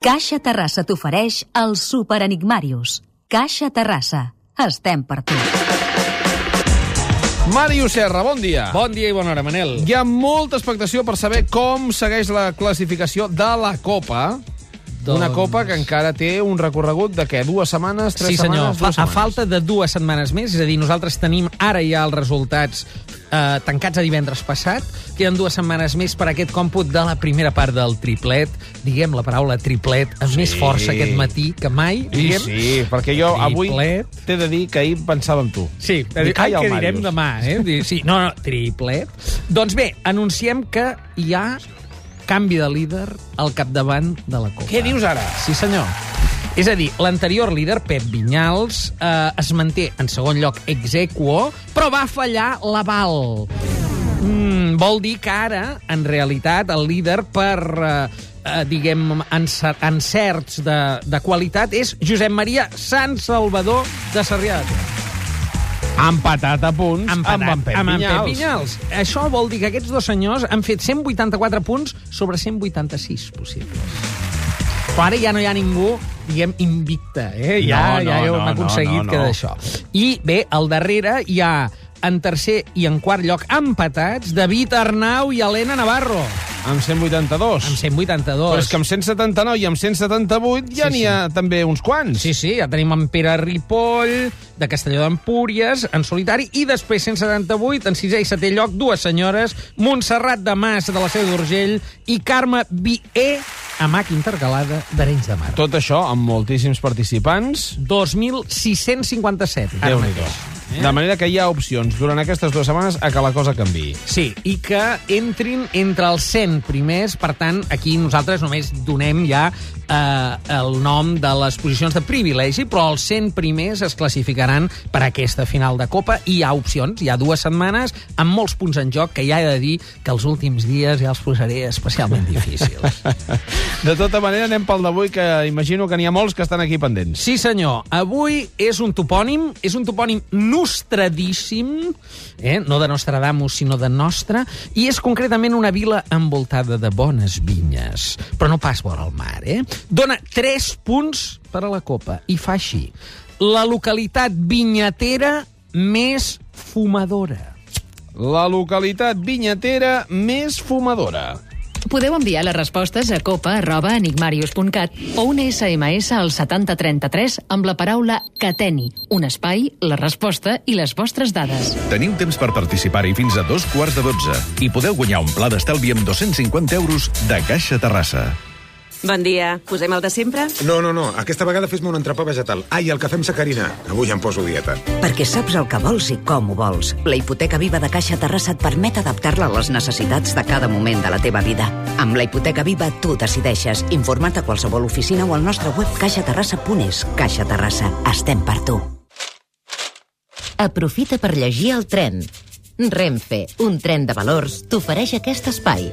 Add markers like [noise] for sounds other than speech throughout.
Caixa Terrassa t'ofereix el Super Enigmarius. Caixa Terrassa. Estem per tu. Màrius Serra, bon dia. Bon dia i bona hora, Manel. Hi ha molta expectació per saber com segueix la classificació de la Copa. Doncs... Una Copa que encara té un recorregut de què? Dues setmanes, tres sí, senyor. setmanes? Dues Fa, a setmanes. falta de dues setmanes més, és a dir, nosaltres tenim ara ja els resultats eh, tancats a divendres passat, queden dues setmanes més per aquest còmput de la primera part del triplet, diguem la paraula triplet amb Sí. més força aquest matí que mai, Sí, diguem. sí, perquè jo avui Triplet. t'he de dir que ahir pensava en tu. Sí, Dic, ai, què direm demà, eh? Sí, no, no, triplet. Doncs bé, anunciem que hi ha canvi de líder al capdavant de la Copa. Què dius ara? Sí, senyor. És a dir, l'anterior líder, Pep Vinyals, eh, es manté en segon lloc ex aequo, però va fallar l'aval. Mm, vol dir que ara, en realitat, el líder per... Eh, eh, diguem, encer encerts de, de qualitat és Josep Maria Sant Salvador de Sarrià de Ter. Empatat a punts Empatat, amb en Pep amb en. Pep Vinyals. Això vol dir que aquests dos senyors han fet 184 punts sobre 186 possibles. Però ara ja no hi ha ningú, diguem, invicte. Eh? Ja, No, no, ja heu no, aconseguit no, no, que d'això. I bé, al darrere hi ha en tercer i en quart lloc empatats David Arnau i Helena Navarro Amb 182. amb 182. Però és que amb 179 i amb 178 ja Sí, n'hi ha també uns quants. Sí, sí, ja tenim en Pere Ripoll, de Castelló d'Empúries, en solitari, i després 178, en sisè i setè lloc, dues senyores, Montserrat de Mas, de la Seu d'Urgell, i Carme Bié, a Mac Intercalada d'Arenys de Mar. Tot això amb moltíssims participants. 2.657. ara Déu-n'hi-do. mateix. De manera que hi ha opcions durant aquestes dues setmanes a que la cosa canvi. Sí, i que entrin entre els 100 primers, per tant, aquí nosaltres només donem ja eh, el nom de les posicions de privilegi, però els 100 primers es classificaran per aquesta final de Copa i hi ha opcions, hi ha dues setmanes amb molts punts en joc que ja he de dir que els últims dies ja els posaré especialment difícils. [laughs] De tota manera, anem pel d'avui, que imagino que n'hi ha molts que estan aquí pendents. Sí, senyor. Avui és un topònim, és un topònim nostradíssim, eh? no de Nostradamus, sinó de nostra, i és concretament una vila envoltada de bones vinyes, però no pas vora el mar, eh? Dona 3 punts per a la Copa, i fa així. La localitat vinyatera més fumadora. La localitat vinyatera més fumadora. Podeu enviar les respostes a copa arroba enigmarius.cat o un SMS al 7033 amb la paraula cateni, un espai, la resposta i les vostres dades. Teniu temps per participar-hi fins a dos quarts de dotze i podeu guanyar un pla d'estalvi amb 250 euros de Caixa Terrassa. Bon dia. Posem el de sempre? No, no, no. Aquesta vegada fes-me un entrepà vegetal. Ai, el cafè amb sacarina. Avui em poso dieta. Perquè saps el que vols i com ho vols. La hipoteca viva de Caixa Terrassa et permet adaptar-la a les necessitats de cada moment de la teva vida. Amb la hipoteca viva tu decideixes. Informa't a qualsevol oficina o al nostre web caixaterrassa.es. Caixa Terrassa. Estem per tu. Aprofita per llegir el tren. Renfe, un tren de valors, t'ofereix aquest espai.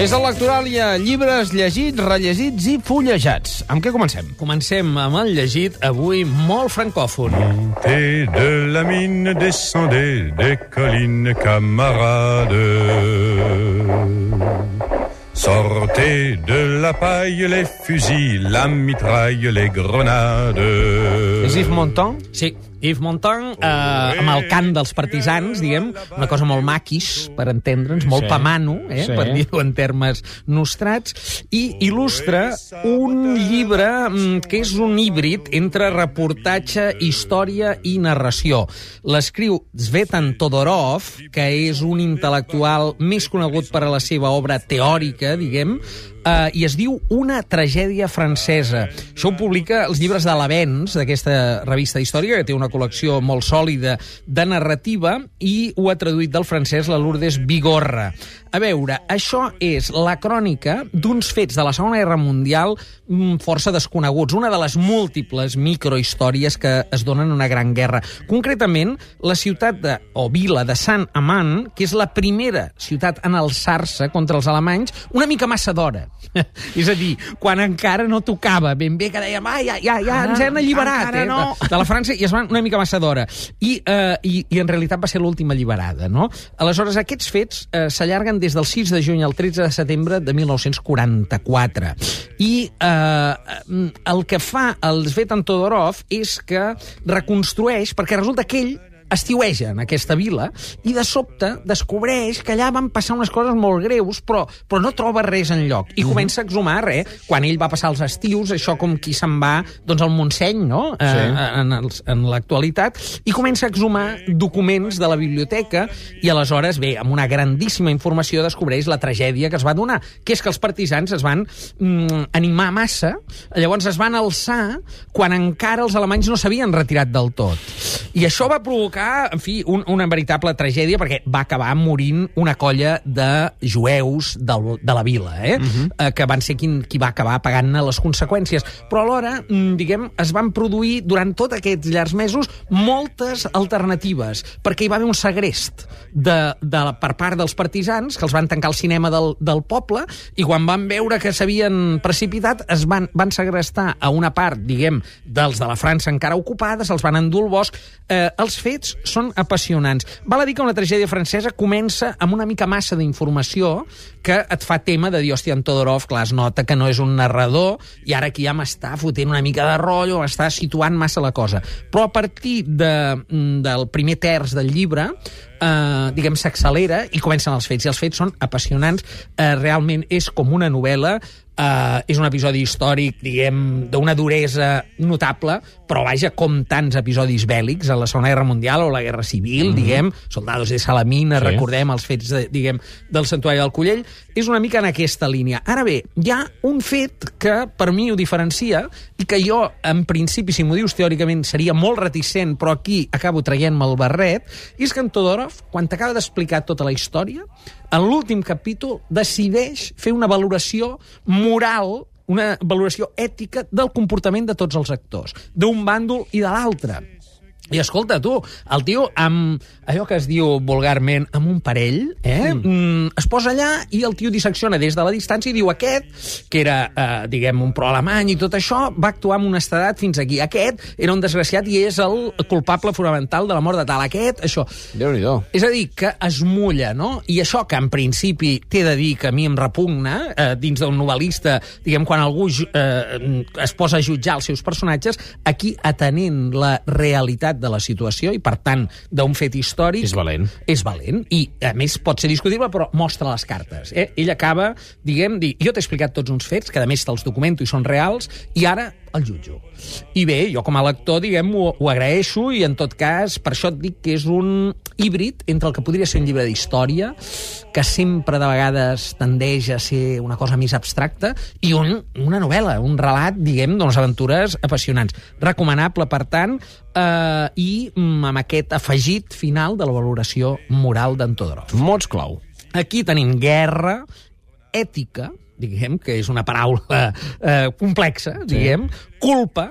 És el lectoral i a llibres llegits, rellegits i fullejats. Amb què comencem? Comencem amb el llegit, avui molt francòfon. Montez de la mine, descendez des collines, camarades. Sortez de la paille les fusils, la mitraille, les grenades. És Yves Montand? Sí, Yves Montand, eh, amb el cant dels partisans, diguem, una cosa molt maquis, per entendre'ns, molt Sí. pamano, eh, Sí. per dir-ho en termes nostrats, i il·lustra un llibre mm, que és un híbrid entre reportatge, història i narració. L'escriu Svetan Todorov, que és un intel·lectual més conegut per a la seva obra teòrica, diguem, eh, i es diu Una tragèdia francesa. Això ho publica els llibres de l'Avens, d'aquesta revista d'història, que té una col·lecció molt sòlida de narrativa, i ho ha traduït del francès la Lourdes Vigorra. A veure, això és la crònica d'uns fets de la Segona Guerra Mundial mm, força desconeguts, una de les múltiples microhistòries que es donen en una gran guerra. Concretament, la ciutat de, o vila de Sant Amant, que és la primera ciutat en alçar-se contra els alemanys, una mica massa d'hora. [laughs] és a dir, quan encara no tocava ben bé, que dèiem, ah, ja, ja, ja ens hem alliberat eh, no. de, de la França, i es van una mica massa d'hora. I, eh, i, I en realitat va ser l'última alliberada, no? Aleshores, aquests fets eh, s'allarguen des del 6 de juny al 13 de setembre de 1944. I eh, el que fa el Svetan Todorov és que reconstrueix, perquè resulta que ell estiueja en aquesta vila i de sobte descobreix que allà van passar unes coses molt greus, però, però no troba res en lloc. I comença a exhumar res. Quan ell va passar els estius, això com qui se'n va doncs, al Montseny, no? Sí. Eh, en, els, en l'actualitat, i comença a exhumar documents de la biblioteca i aleshores, bé, amb una grandíssima informació descobreix la tragèdia que es va donar, que és que els partisans es van mm, animar massa, llavors es van alçar quan encara els alemanys no s'havien retirat del tot. I això va provocar, en fi, un, una veritable tragèdia perquè va acabar morint una colla de jueus del, de la vila, eh? Uh -huh. eh, que van ser qui, qui va acabar pagant-ne les conseqüències. Però alhora, mm, diguem, es van produir durant tots aquests llargs mesos moltes alternatives, perquè hi va haver un segrest de, de, per part dels partisans, que els van tancar al cinema del, del poble, i quan van veure que s'havien precipitat, es van, van segrestar a una part, diguem, dels de la França encara ocupades, els van endur al bosc. Eh, els fets són apassionants. Val a dir que una tragèdia francesa comença amb una mica massa d'informació que et fa tema de dir, hòstia, en Todorov, clar, es nota que no és un narrador i ara aquí ja m'està fotent una mica de rotllo, m'està situant massa la cosa. Però a partir de, mm, del primer terç del llibre, eh, diguem, s'accelera i comencen els fets, i els fets són apassionants. Eh, realment és com una novel·la, Uh, és un episodi històric, diguem, d'una duresa notable, però vaja, com tants episodis bèl·lics a la Segona Guerra Mundial o la Guerra Civil, mm -hmm. diguem, Soldados de Salamina, sí. recordem els fets, de, diguem, del Santuari del Collell, és una mica en aquesta línia. Ara bé, hi ha un fet que per mi ho diferencia i que jo, en principi, si m'ho dius teòricament, seria molt reticent, però aquí acabo traient-me el barret, i és que en Todorov, quan t'acaba d'explicar tota la història, en l'últim capítol decideix fer una valoració moral una valoració ètica del comportament de tots els actors, d'un bàndol i de l'altre. I escolta, tu, el tio amb allò que es diu vulgarment amb un parell, eh? Mm. es posa allà i el tio dissecciona des de la distància i diu aquest, que era, eh, diguem, un pro-alemany i tot això, va actuar amb honestedat fins aquí. Aquest era un desgraciat i és el culpable fonamental de la mort de tal. Aquest, això. déu nhi És a dir, que es mulla, no? I això que en principi t'he de dir que a mi em repugna, eh, dins d'un novel·lista, diguem, quan algú eh, es posa a jutjar els seus personatges, aquí atenent la realitat de la situació i, per tant, d'un fet històric... És valent. És valent. I, a més, pot ser discutible, però mostra les cartes. Eh? Ell acaba, diguem, dir, jo t'he explicat tots uns fets, que a més te'ls documento i són reals, i ara el jutjo. I bé, jo com a lector, diguem, ho, ho agraeixo i en tot cas, per això et dic que és un híbrid entre el que podria ser un llibre d'història, que sempre de vegades tendeix a ser una cosa més abstracta, i un, una novel·la, un relat, diguem, d'unes aventures apassionants. Recomanable, per tant, eh, i mm, amb aquest afegit final de la valoració moral d'en Todorov. Mots clau. Aquí tenim guerra, ètica, diguem, que és una paraula eh, complexa, diguem, culpa,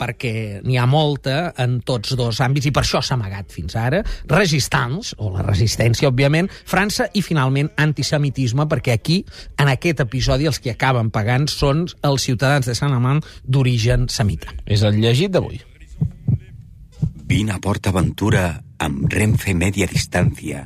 perquè n'hi ha molta en tots dos àmbits i per això s'ha amagat fins ara, resistance, o la resistència, òbviament, França i, finalment, antisemitisme, perquè aquí, en aquest episodi, els que acaben pagant són els ciutadans de Sant Amant d'origen semita. És el llegit d'avui. Vine a Port Aventura amb Renfe Media Distància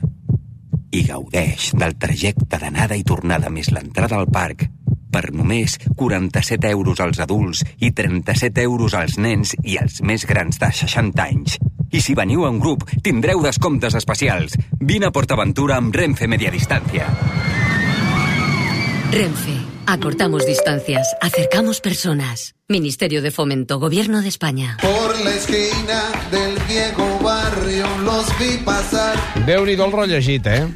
i gaudeix del trajecte d'anada i tornada més l'entrada al parc per només 47 euros als adults i 37 euros als nens i als més grans de 60 anys. I si veniu en grup, tindreu descomptes especials. Vine a PortAventura amb Renfe Media Distància. Renfe. Acortamos distancias, acercamos personas. Ministerio de Fomento, Gobierno de España. Por la esquina del viejo barrio los vi pasar. Déu-n'hi-do el rellegit, eh?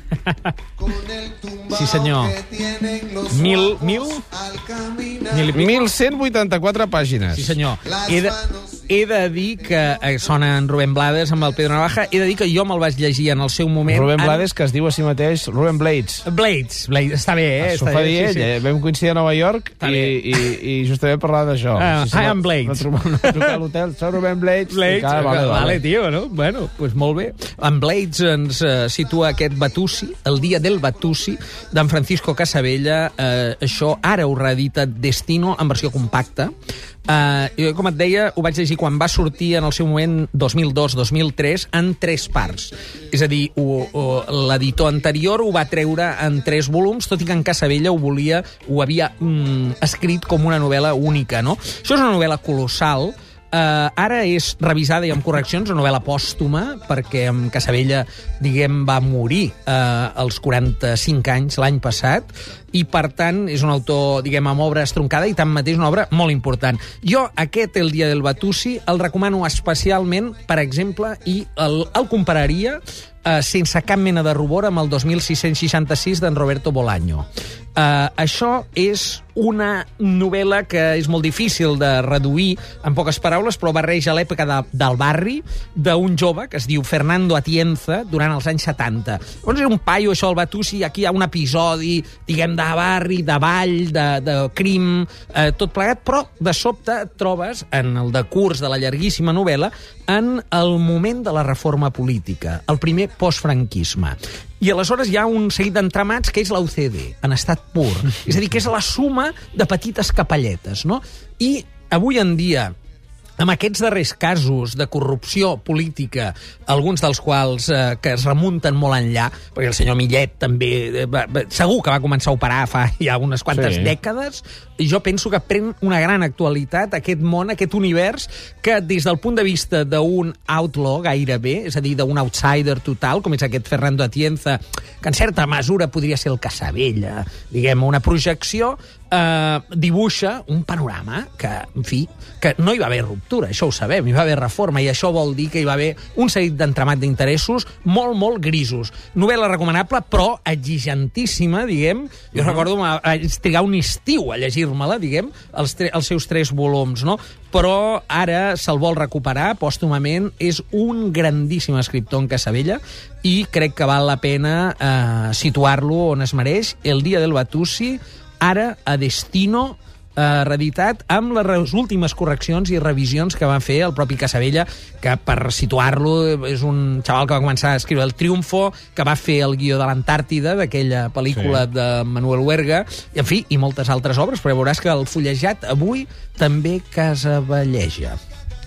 Sí, senyor. Mil, mil? Mil, 1.184 pàgines. Sí, senyor. He de, he de dir que eh, sona en Rubén Blades amb el Pedro Navaja, he de dir que jo me'l vaig llegir en el seu moment... Rubén en- Blades, que es diu a si mateix Rubén Blades. Blades, Blades, està bé, eh? Això fa dir ell, eh? Vam coincidir a Nova York Està i, bé. i, i justament parlar d'això. Ah, Sí, sí, I am Blades. No trucar a l'hotel, soc Rubén Blades. Blades, I, cara, vale, vale, vale. tio, no? Bueno, doncs pues molt bé. En Blades ens eh, situa aquest Batusi, el dia del Batusi, d'en Francisco Casabella. Eh, això ara ho reedita Destino en versió compacta. Eh, jo, com et deia, ho vaig llegir quan va sortir en el seu moment 2002-2003 en tres parts. És a dir, l'editor anterior ho va treure en tres volums, tot i que en Casabella ho volia, ho havia mm, escrit com una novel·la única, no? Això és una novel·la colossal, Uh, ara és revisada i amb correccions, una novel·la pòstuma, perquè en Casabella, diguem, va morir uh, als 45 anys l'any passat, i per tant és un autor, diguem, amb obra estroncada i tanmateix una obra molt important. Jo aquest, El dia del Batusi, el recomano especialment, per exemple, i el, el compararia eh, sense cap mena de rubor amb el 2666 d'en Roberto Bolaño. Uh, això és una novel·la que és molt difícil de reduir en poques paraules, però barreja l'època de, del barri d'un jove que es diu Fernando Atienza durant els anys 70. Llavors era un paio, això, el Batusi, aquí hi ha un episodi, diguem, de barri, de ball, de, de crim, eh, tot plegat, però de sobte trobes, en el decurs de la llarguíssima novel·la, en el moment de la reforma política, el primer postfranquisme. I aleshores hi ha un seguit d'entramats que és la UCD, en estat pur. [laughs] és a dir, que és la suma de petites capelletes, no? I avui en dia, amb aquests darrers casos de corrupció política, alguns dels quals eh, que es remunten molt enllà, perquè el senyor Millet també, eh, va, segur que va començar a operar fa ja unes quantes Sí. dècades, jo penso que pren una gran actualitat aquest món, aquest univers, que des del punt de vista d'un outlaw gairebé, és a dir, d'un outsider total, com és aquest Fernando Atienza, que en certa mesura podria ser el Casabella, diguem, una projecció, eh, dibuixa un panorama que, en fi, que no hi va haver ruptura, això ho sabem, hi va haver reforma, i això vol dir que hi va haver un seguit d'entramat d'interessos molt, molt grisos. Novel·la recomanable, però exigentíssima, diguem. Jo recordo ma- vaig trigar un estiu a llegir-me-la, diguem, els, els seus tres volums, no? Però ara se'l vol recuperar pòstumament. És un grandíssim escriptor en Casabella i crec que val la pena eh, situar-lo on es mereix. El dia del Batusi, ara a Destino, eh, reeditat amb les últimes correccions i revisions que va fer el propi Casabella, que per situar-lo és un xaval que va començar a escriure El Triunfo, que va fer el guió de l'Antàrtida, d'aquella pel·lícula Sí. sí. de Manuel Huerga, i en fi, i moltes altres obres, però veuràs que el fullejat avui també casavelleja.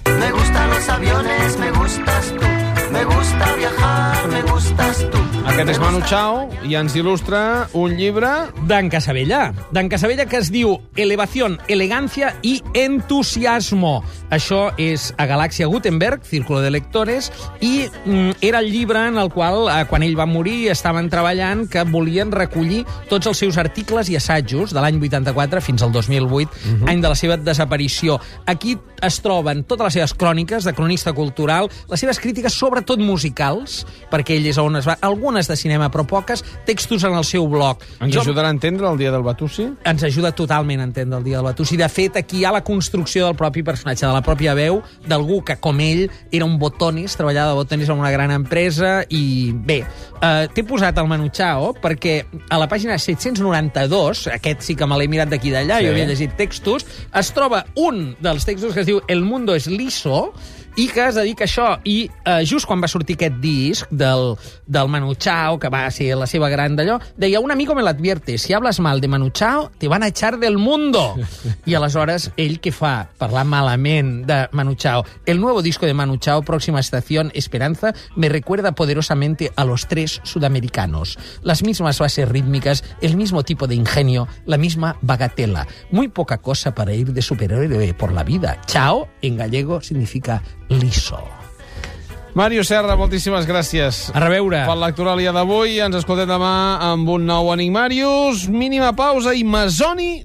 Me gustan los aviones, me gustas tú. Me gusta viajar, me gustas tú. Aquest és Manu Chao i ens il·lustra un llibre... D'en Casabella. D'en Casabella que es diu Elevación, Elegancia i Entusiasmo. Això és a Galàxia Gutenberg, Círculo de Lectores, i mm, era el llibre en el qual, eh, quan ell va morir, estaven treballant que volien recollir tots els seus articles i assajos de l'any 84 fins al 2008, Mhm. any de la seva desaparició. Aquí es troben totes les seves cròniques de cronista cultural, les seves crítiques, sobretot musicals, perquè ell és on es va... Algunes de cinema, però poques, textos en el seu blog. Ens Jo- ajudarà a entendre el dia del Batusi? ens ajuda totalment a entendre el dia del Batusi. De fet, aquí hi ha la construcció del propi personatge, de la pròpia veu, d'algú que, com ell, era un botonis, treballava de botonis en una gran empresa, i bé, eh, t'he posat el Manu Chao perquè a la pàgina 792, aquest sí que me l'he mirat d'aquí d'allà, sí. jo havia llegit textos, es troba un dels textos que es diu El mundo es liso, i que es dedica a això. I eh, just quan va sortir aquest disc del, del Manu Chao, que va ser la seva gran d'allò, deia, un amigo me l'advierte, si hablas mal de Manu Chao, te van a echar del mundo. [laughs] I aleshores, ell què fa? Parlar malament de Manu Chao. El nuevo disco de Manu Chao, Próxima Estación Esperanza, me recuerda poderosamente a los tres sudamericanos. Las mismas bases rítmicas, el mismo tipo de ingenio, la misma bagatela. Muy poca cosa para ir de superhéroe por la vida. Chao, en gallego, significa liso. Mario Serra, moltíssimes gràcies. A reveure. Per l'actualia d'avui. Ens escoltem demà amb un nou Enigmarius. Mínima pausa i Masoni